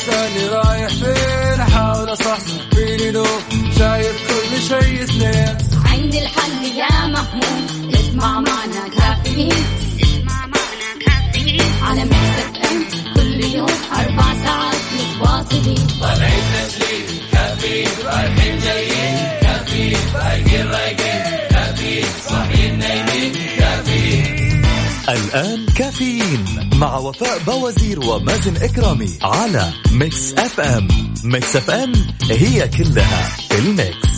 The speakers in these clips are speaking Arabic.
الصباح كل يوم لا تسألني رايح وفاء بوازير ومازن إكرامي على Mix FM Mix FM هي كلها ال mix.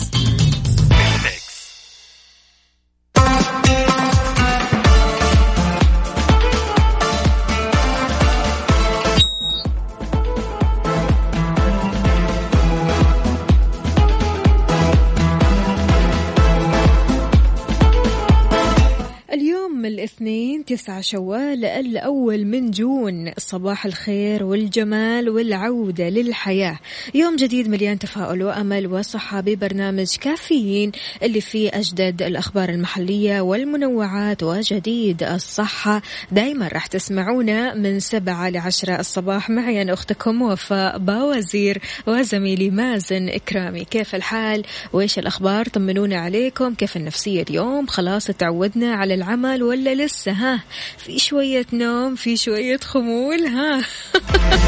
تسعة شوال الأول من جون. صباح الخير والجمال والعودة للحياة. يوم جديد مليان تفاؤل وأمل وصحة ببرنامج كافيين اللي فيه أجدد الأخبار المحلية والمنوعات وجديد الصحة. دايما راح تسمعونا من سبعة لعشرة الصباح. معي أنا أختكم وفاء باوزير وزميلي مازن إكرامي. كيف الحال؟ وإيش الأخبار؟ طمنونا عليكم. كيف النفسية اليوم؟ خلاص تعودنا على العمل ولا لسه؟ ها في شوية نوم في شوية خمول ها.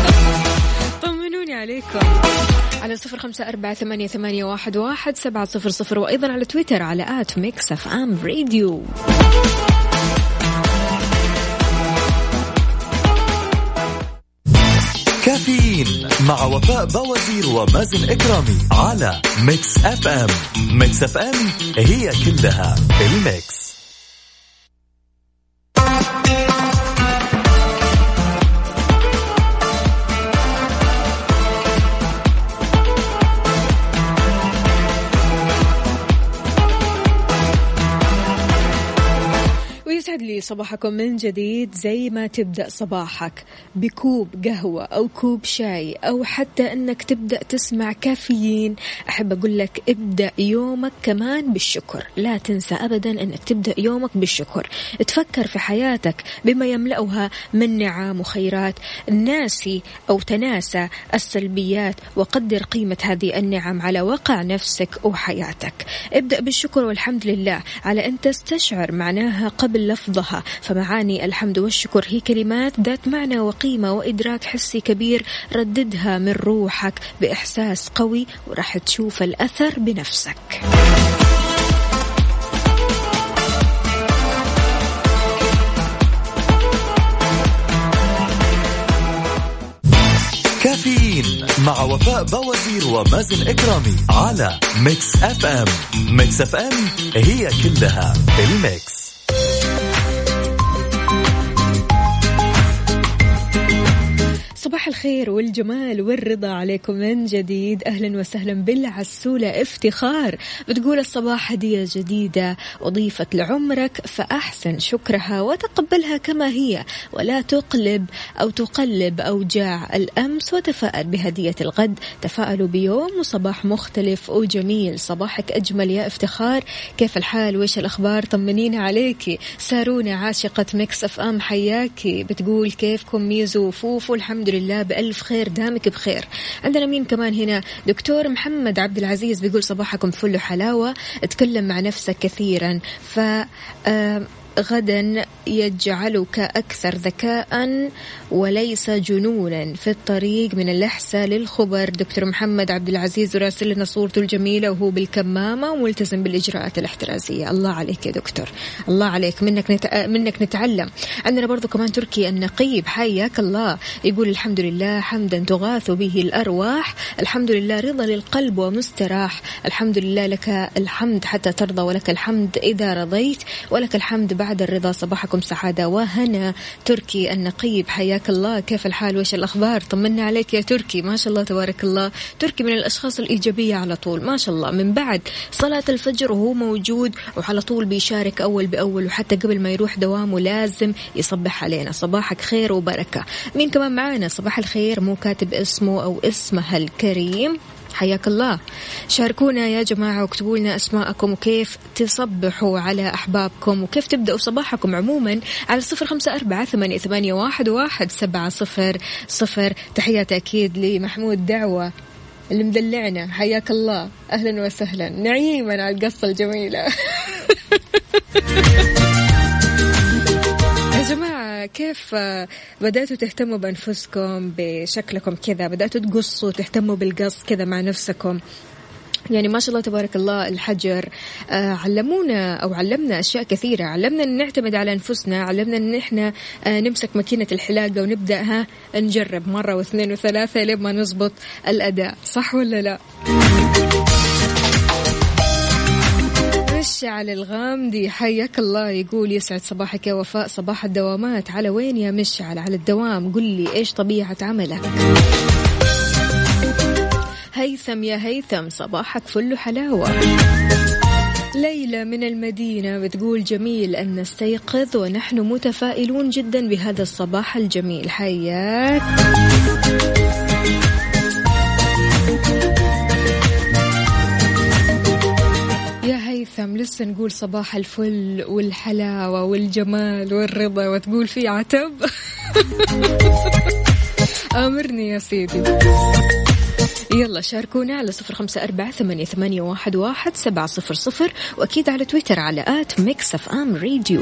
طمنوني عليكم. على صفر خمسة أربعة ثمانية, ثمانية واحد, واحد سبعة صفر صفر وأيضا على تويتر على at Mix FM Radio. كافيين مع وفاء بوازير ومازن إكرامي على Mix FM. Mix FM هي كلها الميكس. لي صباحكم من جديد. زي ما تبدأ صباحك بكوب قهوة أو كوب شاي أو حتى أنك تبدأ تسمع كافيين. أحب أقول لك ابدأ يومك كمان بالشكر. لا تنسى أبدا أنك تبدأ يومك بالشكر. تفكر في حياتك بما يملأها من نعم وخيرات. ناسي أو تناسى السلبيات وقدر قيمة هذه النعم على وقع نفسك وحياتك. ابدأ بالشكر والحمد لله على أن تستشعر معناها قبل لفظها فمعاني الحمد والشكر. هي كلمات ذات معنى وقيمة وإدراك حسي كبير. رددها من روحك بإحساس قوي وراح تشوف الأثر بنفسك. كافيين مع وفاء بوازير ومازن إكرامي على Mix FM. Mix FM هي كلها ال mix. صباح الخير والجمال والرضا عليكم من جديد. أهلا وسهلا بالعسولة. افتخار. بتقول الصباح هدية جديدة أضيفت لعمرك فأحسن شكرها وتقبلها كما هي ولا تقلب أو تقلب أوجاع الأمس وتفائل بهدية الغد. تفائلوا بيوم وصباح مختلف وجميل. صباحك أجمل يا افتخار. كيف الحال؟ وإيش الأخبار؟ طمنينا عليكي سارونا عاشقة Mix FM حياكي. بتقول كيفكم؟ ميزو وفوفو الحمد لله بألف خير دامك بخير. عندنا مين كمان هنا؟ دكتور محمد عبد العزيز بيقول صباحكم فل حلاوة اتكلم مع نفسك كثيرا. ف غدا يجعلك أكثر ذكاء وليس جنونا في الطريق من الأحساء للخبر دكتور محمد عبد العزيز وراسل لنا صورته الجميلة وهو بالكمامة وملتزم بالإجراءات الاحترازية. الله عليك يا دكتور. الله عليك. منك نت... منك نتعلم. عندنا برضو كمان تركي النقيب. حياك الله. يقول الحمد لله حمدا تغاث به الأرواح. الحمد لله رضا للقلب ومستراح. الحمد لله لك الحمد حتى ترضى ولك الحمد إذا رضيت ولك الحمد بعد الرضا صباحكم سعادة. وهنا تركي النقيب حياك الله. كيف الحال؟ وش الأخبار؟ طمنا عليك يا تركي. ما شاء الله تبارك الله. تركي من الأشخاص الإيجابية على طول. ما شاء الله. من بعد صلاة الفجر وهو موجود وعلى طول بيشارك أول بأول. وحتى قبل ما يروح دوامه لازم يصبح علينا. صباحك خير وبركة. مين كمان معانا؟ صباح الخير. مو كاتب اسمه أو اسمها الكريم. حياك الله. شاركونا يا جماعة واكتبوا لنا أسماءكم وكيف تصبحوا على أحبابكم وكيف تبدأوا صباحكم عموما على صفر خمسة أربعة ثمانية واحد سبعة صفر صفر. تحياتي أكيد لمحمود دعوة اللي مدلعنا. حياك الله. أهلا وسهلا. نعيما على القصة الجميلة. جماعة كيف بدأتوا تهتموا بأنفسكم بشكلكم كذا؟ بدأتوا تقصوا تهتموا بالقص كذا مع نفسكم؟ يعني ما شاء الله تبارك الله الحجر آه علمونا أو علمنا أشياء كثيرة. علمنا إن نعتمد على أنفسنا علمنا إن إحنا آه نمسك ماكينة الحلاقة ونبدأها نجرب مرة واثنين وثلاثة لين ما نزبط الأداء. صح ولا لا؟ مشعل الغامدي حياك الله يقول يسعد صباحك يا وفاء صباح الدوامات. على وين يا مشعل على الدوام. قل لي إيش طبيعة عملك؟ هيثم يا هيثم صباحك فل حلاوة. ليلى من المدينة بتقول جميل أن نستيقظ ونحن متفائلون جدا بهذا الصباح الجميل. حياك. هيثم لسه نقول صباح الفل والحلاوة والجمال والرضا وتقول في عتب. آمرني يا سيدي. يلا شاركونا على صفر خمسة أربعة ثمانية, ثمانية واحد, واحد سبعة صفر صفر وأكيد على تويتر على at Mix FM Radio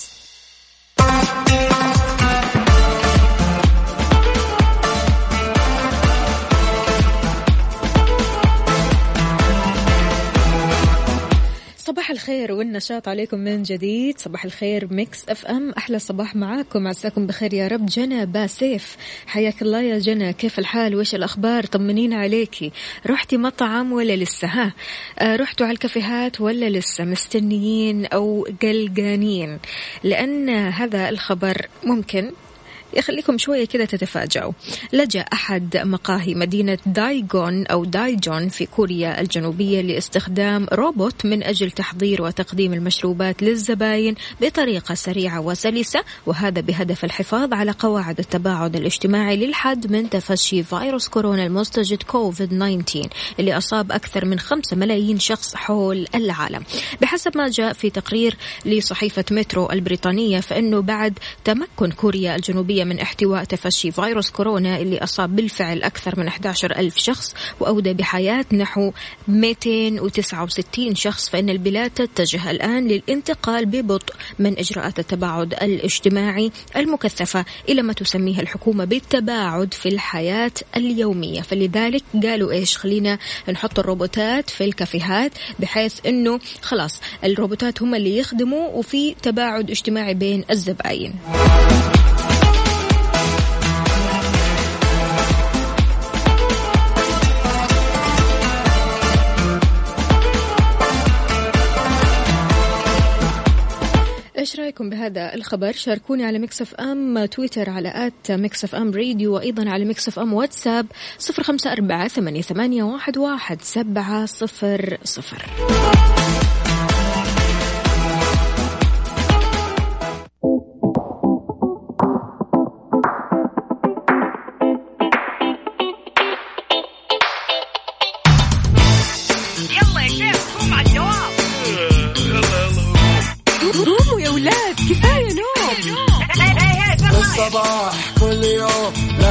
الخير والنشاط عليكم من جديد. صباح الخير Mix FM. أحلى صباح معاكم. عساكم بخير يا رب. جنى باسيف. حياك الله يا جنى. كيف الحال؟ وش الأخبار؟ طمنينا عليكي. رحتي مطعم ولا لسه؟ ها. آه رحتوا على الكافيهات ولا لسه؟ مستنيين أو قلقانين. لأن هذا الخبر ممكن يخليكم شوية كذا تتفاجأوا. لجأ أحد مقاهي مدينة دايغون أو دايجون في كوريا الجنوبية لاستخدام روبوت من أجل تحضير وتقديم المشروبات للزباين بطريقة سريعة وسلسة وهذا بهدف الحفاظ على قواعد التباعد الاجتماعي للحد من تفشي فيروس كورونا المستجد كوفيد 19 اللي أصاب أكثر من 5 ملايين شخص حول العالم. بحسب ما جاء في تقرير لصحيفة مترو البريطانية فإنه بعد تمكن كوريا الجنوبية من احتواء تفشي فيروس كورونا اللي أصاب بالفعل أكثر من 11 ألف شخص وأودى بحياة نحو 269 شخص فإن البلاد تتجه الآن للانتقال ببطء من إجراءات التباعد الاجتماعي المكثفة إلى ما تسميه الحكومة بالتباعد في الحياة اليومية. فلذلك قالوا إيش؟ خلينا نحط الروبوتات في الكافيهات بحيث أنه خلاص الروبوتات هم اللي يخدموا وفي تباعد اجتماعي بين الزباين. إيش رأيكم بهذا الخبر؟ شاركوني على Mix FM تويتر على at Mix FM Radio وأيضا على Mix FM واتساب صفر خمسة أربعة ثمانية, واحد, واحد سبعة صفر صفر.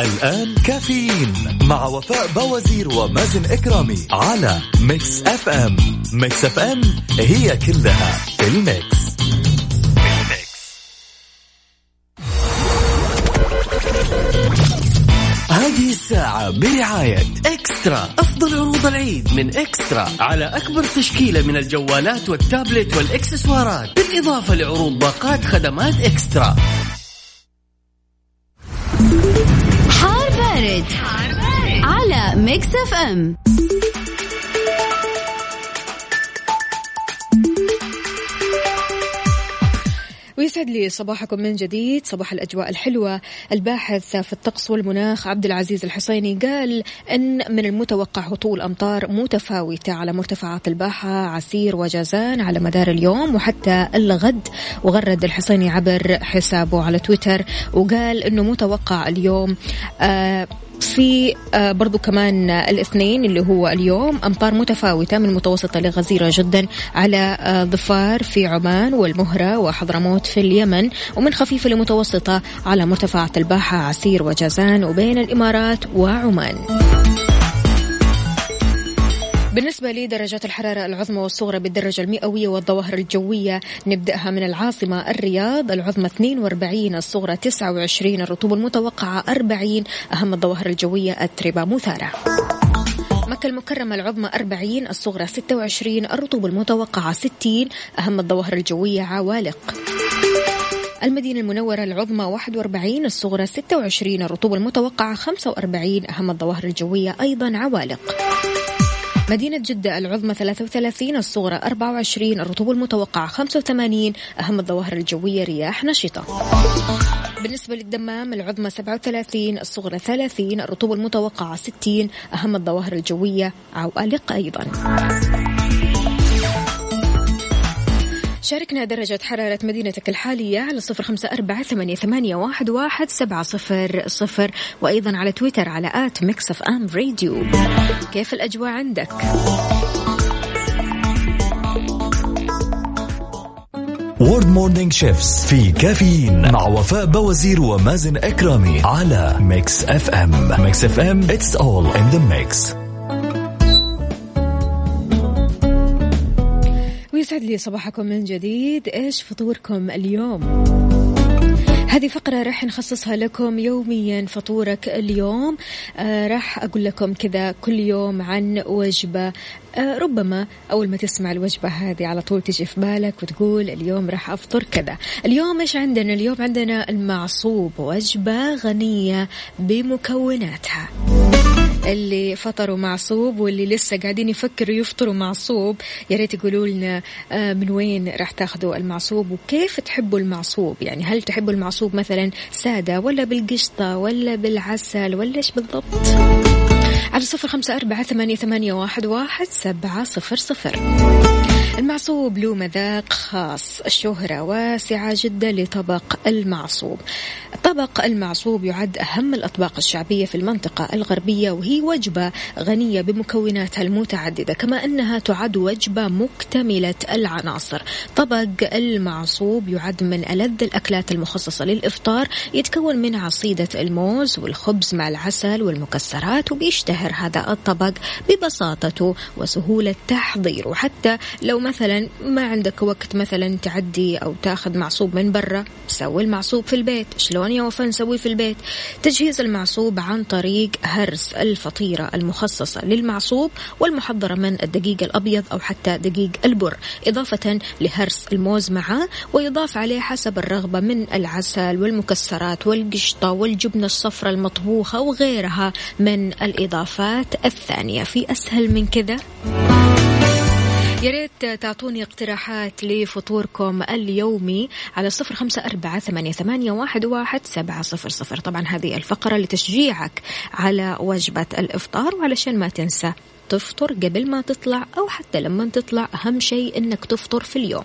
الآن كافيين مع وفاء بوازير ومازن إكرامي على Mix FM. Mix FM هي كلها ال mix. هذه الساعة برعاية eXtra. أفضل عروض العيد من eXtra على أكبر تشكيلة من الجوالات والتابلت والإكسسوارات بالإضافة لعروض باقات خدمات eXtra. بارد. على Mix FM ويسعد لي صباحكم من جديد صباح الأجواء الحلوة الباحث في الطقس والمناخ عبد العزيز الحسيني قال أن من المتوقع هطول أمطار متفاوتة على مرتفعات الباحة عسير وجازان على مدار اليوم وحتى الغد وغرد الحسيني عبر حسابه على تويتر وقال أنه متوقع اليوم آه في آه، برضو كمان الاثنين اللي هو اليوم أمطار متفاوتة من متوسطة لغزيرة جدا على آه، ظفار في عمان والمهرة وحضرموت في اليمن ومن خفيفة لمتوسطة على مرتفعات الباحة عسير وجازان وبين الإمارات وعمان. بالنسبة لدرجات الحرارة العظمى والصغرى بالدرجة المئوية والظواهر الجوية نبدأها من العاصمة الرياض العظمى 42 الصغرى 29 الرطوبة المتوقعة 40 أهم الظواهر الجوية أتربة مثارة. مكة المكرمة العظمى 40 الصغرى 26 الرطوبة المتوقعة 60 أهم الظواهر الجوية عوالق. المدينة المنورة العظمى 41 الصغرى 26 الرطوبة المتوقعة 45 أهم الظواهر الجوية أيضا عوالق. مدينة جدة العظمى 33 الصغرى 24 الرطوبة المتوقعة 85 أهم الظواهر الجوية رياح نشطة. بالنسبة للدمام العظمى 37 الصغرى 30 الرطوبة المتوقعة 60 أهم الظواهر الجوية. عوألق أيضا. شاركنا درجة حرارة مدينتك الحالية على صفر خمسة أربعة ثمانية, واحد, واحد سبعة صفر صفر. وأيضا على تويتر على at Mix FM Radio كيف الأجواء عندك؟ Word morning chefs في كافيين مع وفاء بوازير ومازن إكرامي على Mix FM Mix FM it's all in the mix ويسعد لي صباحكم من جديد. إيش فطوركم اليوم؟ هذه فقرة راح نخصصها لكم يوميا فطورك اليوم. آه راح أقول لكم كذا كل يوم عن وجبة. آه ربما أول ما تسمع الوجبة هذه على طول تجي في بالك وتقول اليوم راح أفطر كذا. اليوم إيش عندنا؟ اليوم عندنا المعصوب وجبة غنية بمكوناتها. اللي فطروا معصوب واللي لسه قاعدين يفكروا يفطروا معصوب يا ريت يقولوا لنا آه، من وين راح تاخذوا المعصوب وكيف تحبوا المعصوب؟ يعني هل تحبوا المعصوب مثلا سادة ولا بالقشطة ولا بالعسل ولا إيش بالضبط؟ على صفر خمسة أربعة ثمانية, ثمانية واحد, واحد سبعة صفر صفر. المعصوب له مذاق خاص. الشهرة واسعة جدا لطبق المعصوب. طبق المعصوب يعد أهم الأطباق الشعبية في المنطقة الغربية وهي وجبة غنية بمكوناتها المتعددة كما أنها تعد وجبة مكتملة العناصر. طبق المعصوب يعد من ألذ الأكلات المخصصة للإفطار يتكون من عصيدة الموز والخبز مع العسل والمكسرات وبيشتهر هذا الطبق ببساطته وسهولة تحضيره. حتى لو مثلا ما عندك وقت مثلا تعدي أو تأخذ معصوب من برا سوي المعصوب في البيت. شلون يا وفاء نسويه في البيت؟ تجهيز المعصوب عن طريق هرس الفطيرة المخصصة للمعصوب والمحضرة من الدقيق الأبيض أو حتى دقيق البر إضافة لهرس الموز معه ويضاف عليه حسب الرغبة من العسل والمكسرات والقشطة والجبنة الصفراء المطبوخة وغيرها من الإضافات الثانية. في أسهل من كذا؟ يا ريت تعطوني اقتراحات لفطوركم اليومي على صفر خمسة أربعة ثمانية, ثمانية واحد, واحد سبعة صفر صفر. طبعا هذه الفقرة لتشجيعك على وجبة الإفطار وعلشان ما تنسى تفطر قبل ما تطلع أو حتى لما تطلع أهم شيء أنك تفطر في اليوم.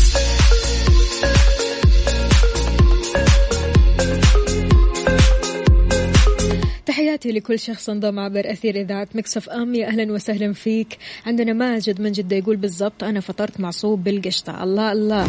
تحياتي لكل شخص انضم عبر أثير إذاعة Mix FM. يا أهلا وسهلا فيك. عندنا ماجد من جدة يقول بالضبط أنا فطرت معصوب بالقشطة. الله الله.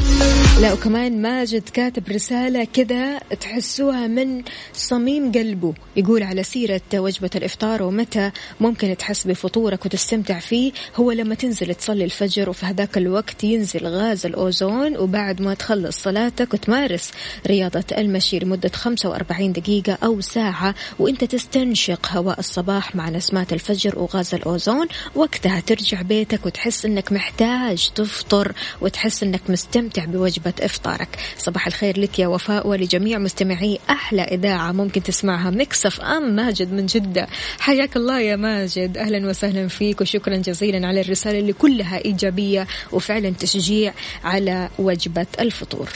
لا وكمان ماجد كاتب رسالة كذا تحسوها من صميم قلبه. يقول على سيرة وجبة الإفطار ومتى ممكن تحس بفطورك وتستمتع فيه. هو لما تنزل تصلي الفجر وفي هذاك الوقت ينزل غاز الأوزون وبعد ما تخلص صلاتك وتمارس رياضة المشي لمدة 45 دقيقة أو ساعة وإنت تستنشق هواء الصباح مع نسمات الفجر وغاز الأوزون. وقتها ترجع بيتك وتحس إنك محتاج تفطر وتحس إنك مستمتع بوجبة إفطارك. صباح الخير لك يا وفاء ولجميع مستمعي أحلى إذاعة ممكن تسمعها. Mix FM ماجد من جدة. حياك الله يا ماجد. أهلا وسهلا فيك وشكرا جزيلا على الرسالة اللي كلها إيجابية وفعلا تشجيع على وجبة الفطور.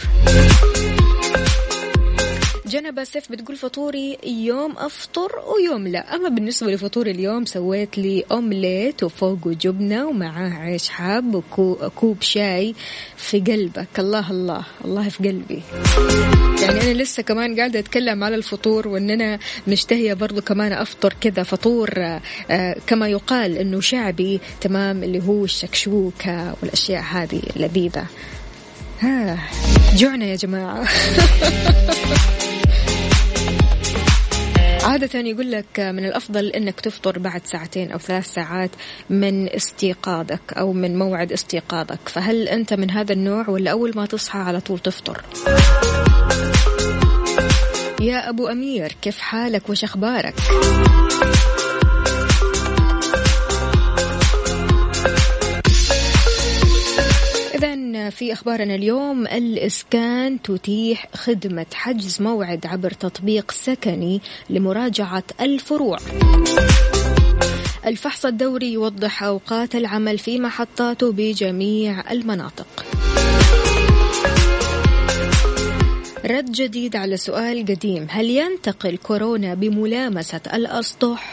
جنبة سيف بتقول فطوري يوم أفطر ويوم لا. أما بالنسبة لفطوري اليوم سويت لي أومليت وفوقه جبنة ومعاه عيش حاب وكوب شاي في قلبك. الله الله الله في قلبي. يعني أنا لسه كمان قاعدة أتكلم على الفطور وأن أنا مشتهية برضو كمان أفطر كذا فطور آه، كما يقال أنه شعبي تمام اللي هو الشكشوكة والأشياء هذه اللذيذة. ها جوعنا يا جماعة. عادة يقول لك من الأفضل أنك تفطر بعد ساعتين أو ثلاث ساعات من استيقاظك أو من موعد استيقاظك. فهل أنت من هذا النوع ولا أول ما تصحى على طول تفطر؟ يا أبو أمير كيف حالك؟ وش أخبارك؟ في أخبارنا اليوم الإسكان تتيح خدمة حجز موعد عبر تطبيق سكني لمراجعة الفروع. الفحص الدوري يوضح أوقات العمل في محطاته بجميع المناطق. رد جديد على سؤال قديم هل ينتقل كورونا بملامسة الأسطح؟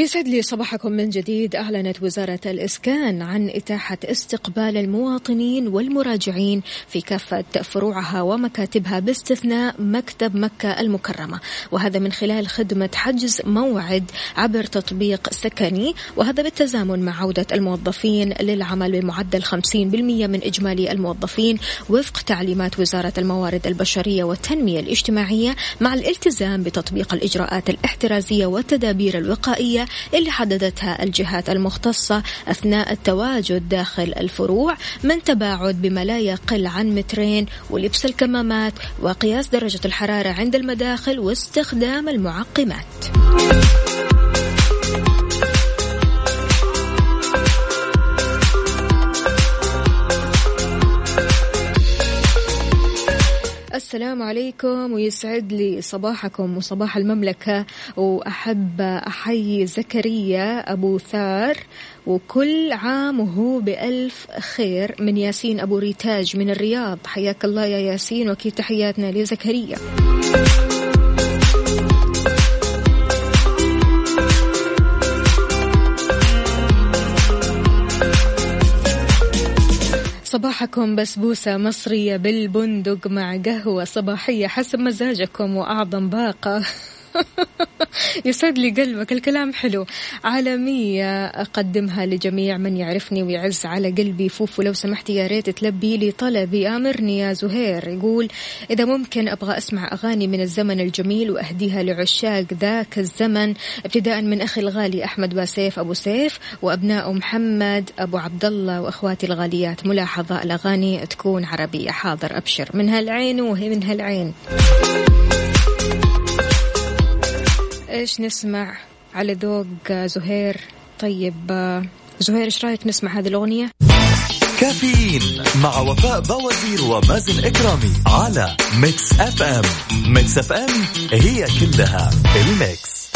يسعد لي صباحكم من جديد. أعلنت وزارة الإسكان عن إتاحة استقبال المواطنين والمراجعين في كافة فروعها ومكاتبها باستثناء مكتب مكة المكرمة. وهذا من خلال خدمة حجز موعد عبر تطبيق سكني. وهذا بالتزامن مع عودة الموظفين للعمل بمعدل 50% من إجمالي الموظفين وفق تعليمات وزارة الموارد البشرية والتنمية الاجتماعية مع الالتزام بتطبيق الإجراءات الاحترازية والتدابير الوقائية اللي حددتها الجهات المختصة أثناء التواجد داخل الفروع من تباعد بما لا يقل عن مترين ولبس الكمامات وقياس درجة الحرارة عند المداخل واستخدام المعقمات. السلام عليكم ويسعد لي صباحكم وصباح المملكة. وأحب أحيي زكريا أبو ثار وكل عام وهو بألف خير من ياسين أبو ريتاج من الرياض. حياك الله يا ياسين وكي تحياتنا لزكريا؟ صباحكم بسبوسة مصرية بالبندق مع قهوة صباحية حسب مزاجكم وأعظم باقة. يسعد لي قلبك الكلام حلو. عالمية أقدمها لجميع من يعرفني ويعز على قلبي. فوفو لو سمحتي يا ريت تلبي لي طلبي. آمرني يا زهير. يقول إذا ممكن أبغى أسمع أغاني من الزمن الجميل وأهديها لعشاق ذاك الزمن. ابتداء من أخي الغالي أحمد باسيف أبو سيف وأبناء محمد أبو عبد الله وأخواتي الغاليات. ملاحظة الأغاني تكون عربية. حاضر أبشر. من هالعين وهي من هالعين. إيش نسمع على ذوق زهير؟ طيب زهير إيش رأيك نسمع هذه الأغنية؟ كافيين مع وفاء بوازير ومازن إكرامي على Mix FM Mix FM هي كلها ال mix.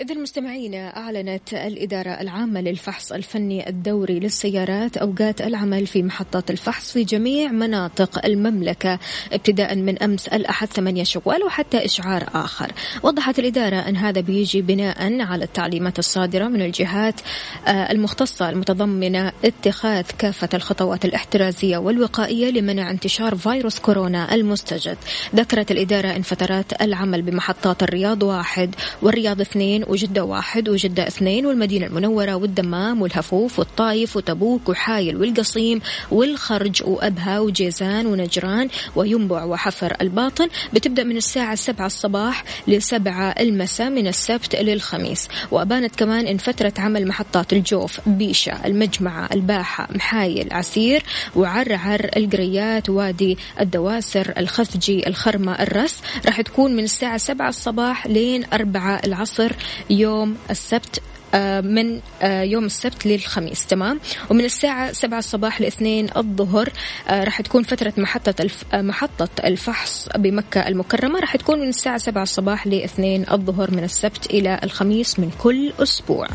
إذا مستمعينا أعلنت الإدارة العامة للفحص الفني الدوري للسيارات أوقات العمل في محطات الفحص في جميع مناطق المملكة ابتداء من أمس الأحد 8 شوال وحتى إشعار آخر. وضحت الإدارة أن هذا بيجي بناء على التعليمات الصادرة من الجهات آه، المختصة المتضمنة اتخاذ كافة الخطوات الاحترازية والوقائية لمنع انتشار فيروس كورونا المستجد. ذكرت الإدارة أن فترات العمل بمحطات الرياض واحد والرياض اثنين وجدة واحد وجدة اثنين والمدينة المنورة والدمام والهفوف والطايف وتبوك وحايل والقصيم والخرج وأبها وجيزان ونجران وينبع وحفر الباطن. بتبدأ من الساعة السبعة الصباح لسبعة المساء من السبت للخميس. وأبانت كمان إن فترة عمل محطات الجوف بيشة المجمعة الباحة محايل عسير وعرعر القريات وادي الدواسر الخفجي الخرمة الرس. راح تكون من الساعة سبعة الصباح لين أربعة العصر يوم السبت آه، من آه، يوم السبت للخميس تمام؟ ومن الساعة سبعة الصباح لاثنين الظهر آه، راح تكون فترة محطة الف... محطة الفحص بمكة المكرمة. راح تكون من الساعة سبعة الصباح لاثنين الظهر من السبت إلى الخميس من كل أسبوع.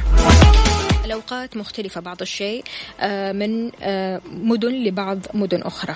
الأوقات مختلفة بعض الشيء من مدن لبعض مدن أخرى.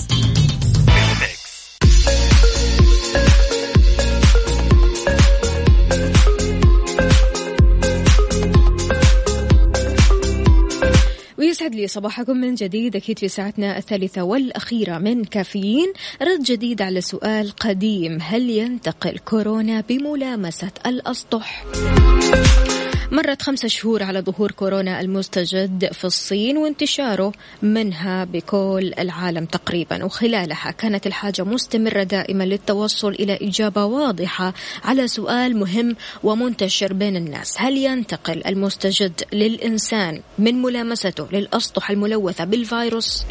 يسعد لي صباحكم من جديد. أكيد في ساعتنا الثالثة والأخيرة من كافيين. رد جديد على سؤال قديم. هل ينتقل كورونا بملامسة الأسطح؟ مرت خمسة شهور على ظهور كورونا المستجد في الصين وانتشاره منها بكل العالم تقريبا وخلالها كانت الحاجة مستمرة دائما للتوصل إلى إجابة واضحة على سؤال مهم ومنتشر بين الناس هل ينتقل المستجد للإنسان من ملامسته للأسطح الملوثة بالفيروس؟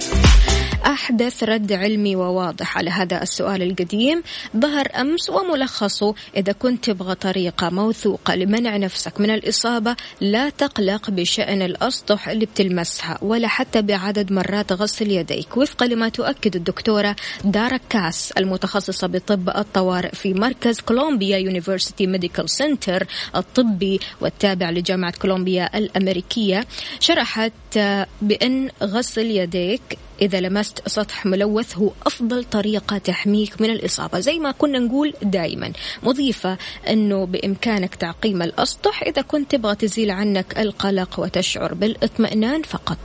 أحدث رد علمي وواضح على هذا السؤال القديم. ظهر أمس وملخصه إذا كنت تبغى طريقة موثوقة لمنع نفسك من الإصابة لا تقلق بشأن الأسطح اللي بتلمسها ولا حتى بعدد مرات غسل يديك. وفقا لما تؤكد الدكتورة دارا كاس المتخصصة بطب الطوارئ في مركز Columbia University Medical Center الطبي والتابع لجامعة كولومبيا الأمريكية شرحت بأن غسل يديك إذا لمست سطح ملوث هو أفضل طريقة تحميك من الإصابة. زي ما كنا نقول دائما مضيفة أنه بإمكانك تعقيم الأسطح إذا كنت تبغى تزيل عنك القلق وتشعر بالإطمئنان فقط.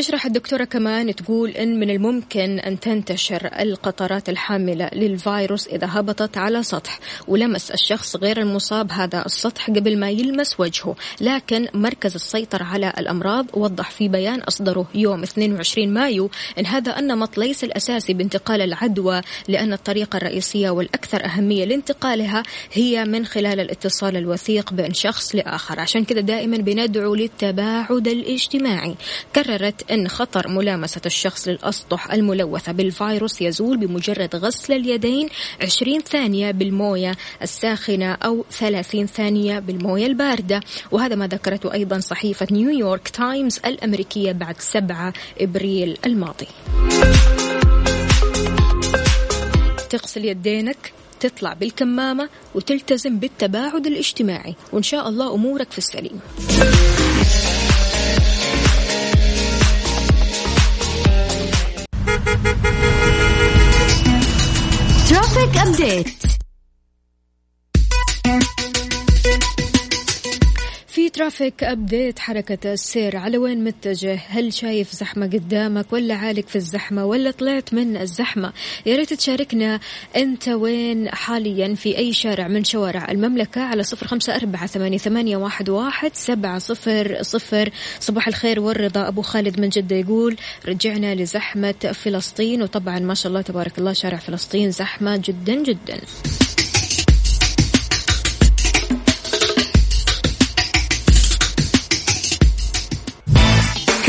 تشرح الدكتورة كمان تقول إن من الممكن أن تنتشر القطرات الحاملة للفيروس إذا هبطت على سطح ولمس الشخص غير المصاب هذا السطح قبل ما يلمس وجهه. لكن مركز السيطرة على الأمراض وضح في بيان أصدره يوم 22 مايو أن هذا النمط ليس الأساسي بانتقال العدوى لأن الطريقة الرئيسية والأكثر أهمية لانتقالها هي من خلال الاتصال الوثيق بين شخص لآخر. عشان كذا دائما بندعو للتباعد الاجتماعي. كررت أن خطر ملامسة الشخص للأسطح الملوثة بالفيروس يزول بمجرد غسل اليدين 20 ثانية بالموية الساخنة أو 30 ثانية بالموية الباردة. وهذا ما ذكرته أيضا صحيفة نيويورك تايمز الأمريكية بعد 7 إبريل الماضي. تغسل يدينك تطلع بالكمامة وتلتزم بالتباعد الاجتماعي. وإن شاء الله أمورك في السليم. update traffic update حركة السير على وين متجه؟ هل شايف زحمة قدامك ولا عالق في الزحمة ولا طلعت من الزحمة؟ يا ريت تشاركنا أنت وين حاليا في أي شارع من شوارع المملكة على صفر خمسة أربعة ثمانية, واحد سبعة صفر صفر. صباح الخير والرضا. أبو خالد من جدة يقول رجعنا لزحمة فلسطين. وطبعا ما شاء الله تبارك الله شارع فلسطين زحمة جدا جدا.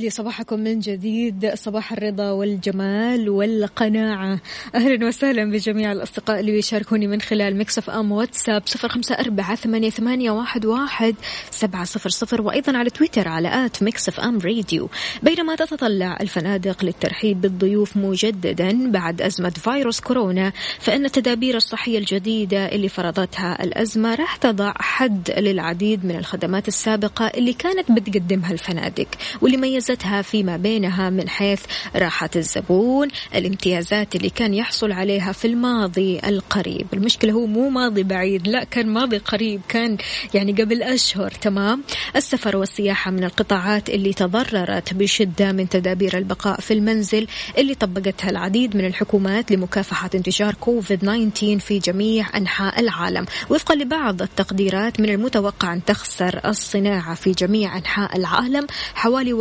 لي صباحكم من جديد. صباح الرضا والجمال والقناعة. أهلا وسهلا بجميع الأصدقاء اللي يشاركوني من خلال Mix FM واتساب صفر خمسة أربعة ثمانية, ثمانية واحد, واحد سبعة صفر صفر وأيضا على تويتر على at Mix FM Radio. بينما تتطلع الفنادق للترحيب بالضيوف مجددا بعد أزمة فيروس كورونا فإن التدابير الصحية الجديدة اللي فرضتها الأزمة راح تضع حد للعديد من الخدمات السابقة اللي كانت بتقدمها الفنادق. واللي ميزتها فيما بينها من حيث راحة الزبون الامتيازات اللي كان يحصل عليها في الماضي القريب. المشكلة هو مو ماضي بعيد لا كان ماضي قريب كان يعني قبل أشهر تمام؟ السفر والسياحة من القطاعات اللي تضررت بشدة من تدابير البقاء في المنزل اللي طبقتها العديد من الحكومات لمكافحة انتشار كوفيد 19 في جميع أنحاء العالم. وفقا لبعض التقديرات من المتوقع أن تخسر الصناعة في جميع أنحاء العالم حوالي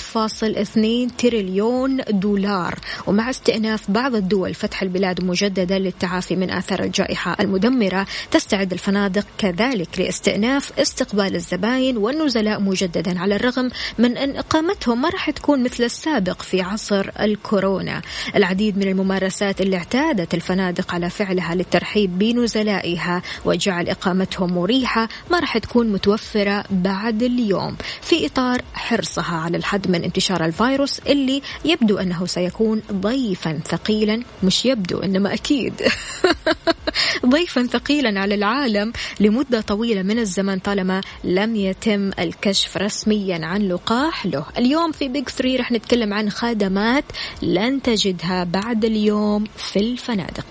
1.2 تريليون دولار. ومع استئناف بعض الدول فتح البلاد مجددا للتعافي من آثار الجائحة المدمرة. تستعد الفنادق كذلك لاستئناف استقبال الزباين والنزلاء مجددا على الرغم من أن إقامتهم ما راح تكون مثل السابق في عصر الكورونا. العديد من الممارسات اللي اعتادت الفنادق على فعلها للترحيب بنزلائها وجعل إقامتهم مريحة ما راح تكون متوفرة بعد اليوم. في إطار حرصها على الحد من انتشار الفيروس اللي يبدو أنه سيكون ضيفا ثقيلا مش يبدو إنما أكيد. ضيفا ثقيلا على العالم لمدة طويلة من الزمن طالما لم يتم الكشف رسميا عن لقاح له. اليوم في بيج 3 رح نتكلم عن خدمات لن تجدها بعد اليوم في الفنادق.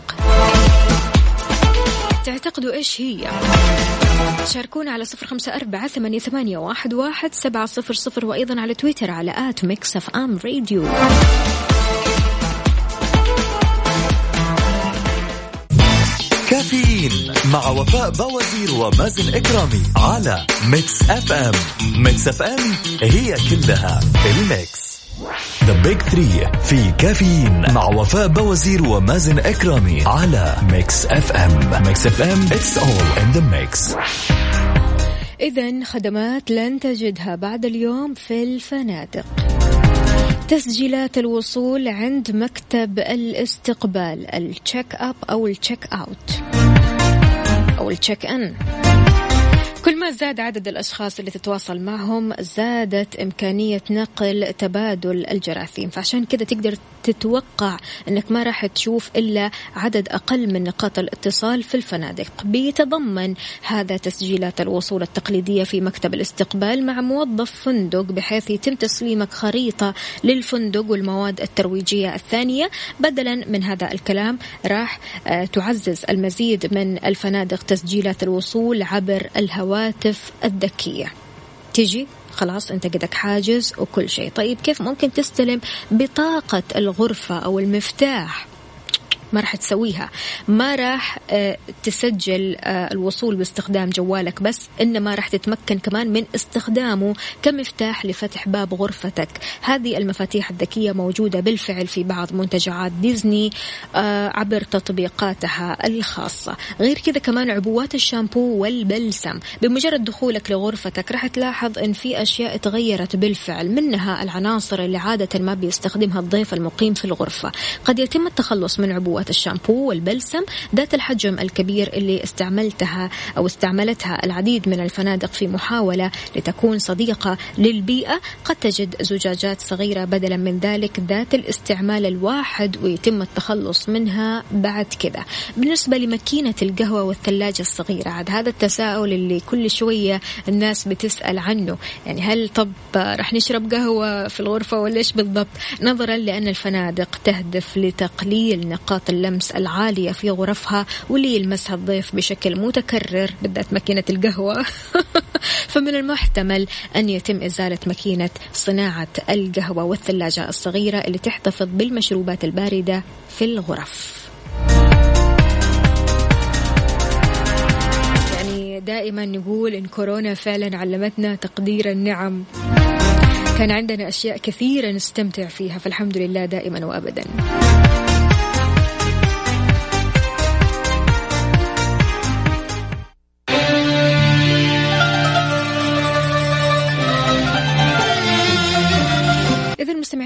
تعتقدوا إيش هي؟ شاركونا على صفر خمسة أربعة ثمانية, ثمانية واحد, واحد سبعة صفر صفر وأيضا على تويتر على at Mix FM Radio. كافيين مع وفاء بوازير ومازن إكرامي على Mix FM. Mix FM هي كلها ال mix. the big three في كافيين مع وفاء بوازير ومازن إكرامي على Mix FM Mix FM it's all in the mix إذا خدمات لن تجدها بعد اليوم في الفنادق. تسجيلات الوصول عند مكتب الاستقبال ال check up أو ال check out أو ال check in كل ما زاد عدد الأشخاص اللي تتواصل معهم زادت إمكانية نقل تبادل الجراثيم. فعشان كذا تقدر تتوقع أنك ما راح تشوف إلا عدد أقل من نقاط الاتصال في الفنادق. بيتضمن هذا تسجيلات الوصول التقليدية في مكتب الاستقبال مع موظف فندق بحيث يتم تسليمك خريطة للفندق والمواد الترويجية الثانية. بدلا من هذا الكلام راح تعزز المزيد من الفنادق تسجيلات الوصول عبر الهواء الهواتف الذكية. تجي خلاص انت قدك حاجز وكل شيء. طيب كيف ممكن تستلم بطاقة الغرفة أو المفتاح؟ ما راح تسويها. ما راح تسجل الوصول باستخدام جوالك بس إنما راح تتمكن كمان من استخدامه كمفتاح لفتح باب غرفتك. هذه المفاتيح الذكية موجودة بالفعل في بعض منتجعات ديزني عبر تطبيقاتها الخاصة. غير كذا كمان عبوات الشامبو والبلسم. بمجرد دخولك لغرفتك راح تلاحظ إن في أشياء تغيرت بالفعل منها العناصر اللي عادة ما بيستخدمها الضيف المقيم في الغرفة. قد يتم التخلص من عبوة أدوات الشامبو والبلسم ذات الحجم الكبير اللي استعملتها أو استعملتها العديد من الفنادق في محاولة لتكون صديقة للبيئة. قد تجد زجاجات صغيرة بدلا من ذلك ذات الاستعمال الواحد ويتم التخلص منها بعد كذا. بالنسبة لماكينة القهوة والثلاجة الصغيرة عاد هذا التساؤل اللي كل شوية الناس بتسأل عنه. يعني هل طب راح نشرب قهوة في الغرفة ولا إيش بالضبط؟ نظرا لأن الفنادق تهدف لتقليل نقاط اللمس العالية في غرفها واللي يلمسها الضيف بشكل متكرر. بالذات ماكينة القهوة. فمن المحتمل أن يتم إزالة ماكينة صناعة القهوة والثلاجة الصغيرة اللي تحتفظ بالمشروبات الباردة في الغرف. يعني دائما نقول إن كورونا فعلا علمتنا تقدير النعم. كان عندنا أشياء كثيرة نستمتع فيها فالحمد لله دائما وأبدا.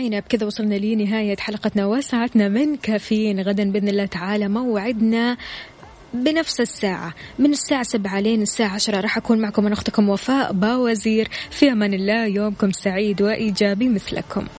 مستمعينا بكذا وصلنا لنهاية حلقتنا وساعتنا من كافيين. غدا بإذن الله تعالى موعدنا بنفس الساعة من الساعة سبعة لين الساعة عشرة. راح أكون معكم أنا أختكم وفاء باوزير. في أمان الله يومكم سعيد وإيجابي مثلكم.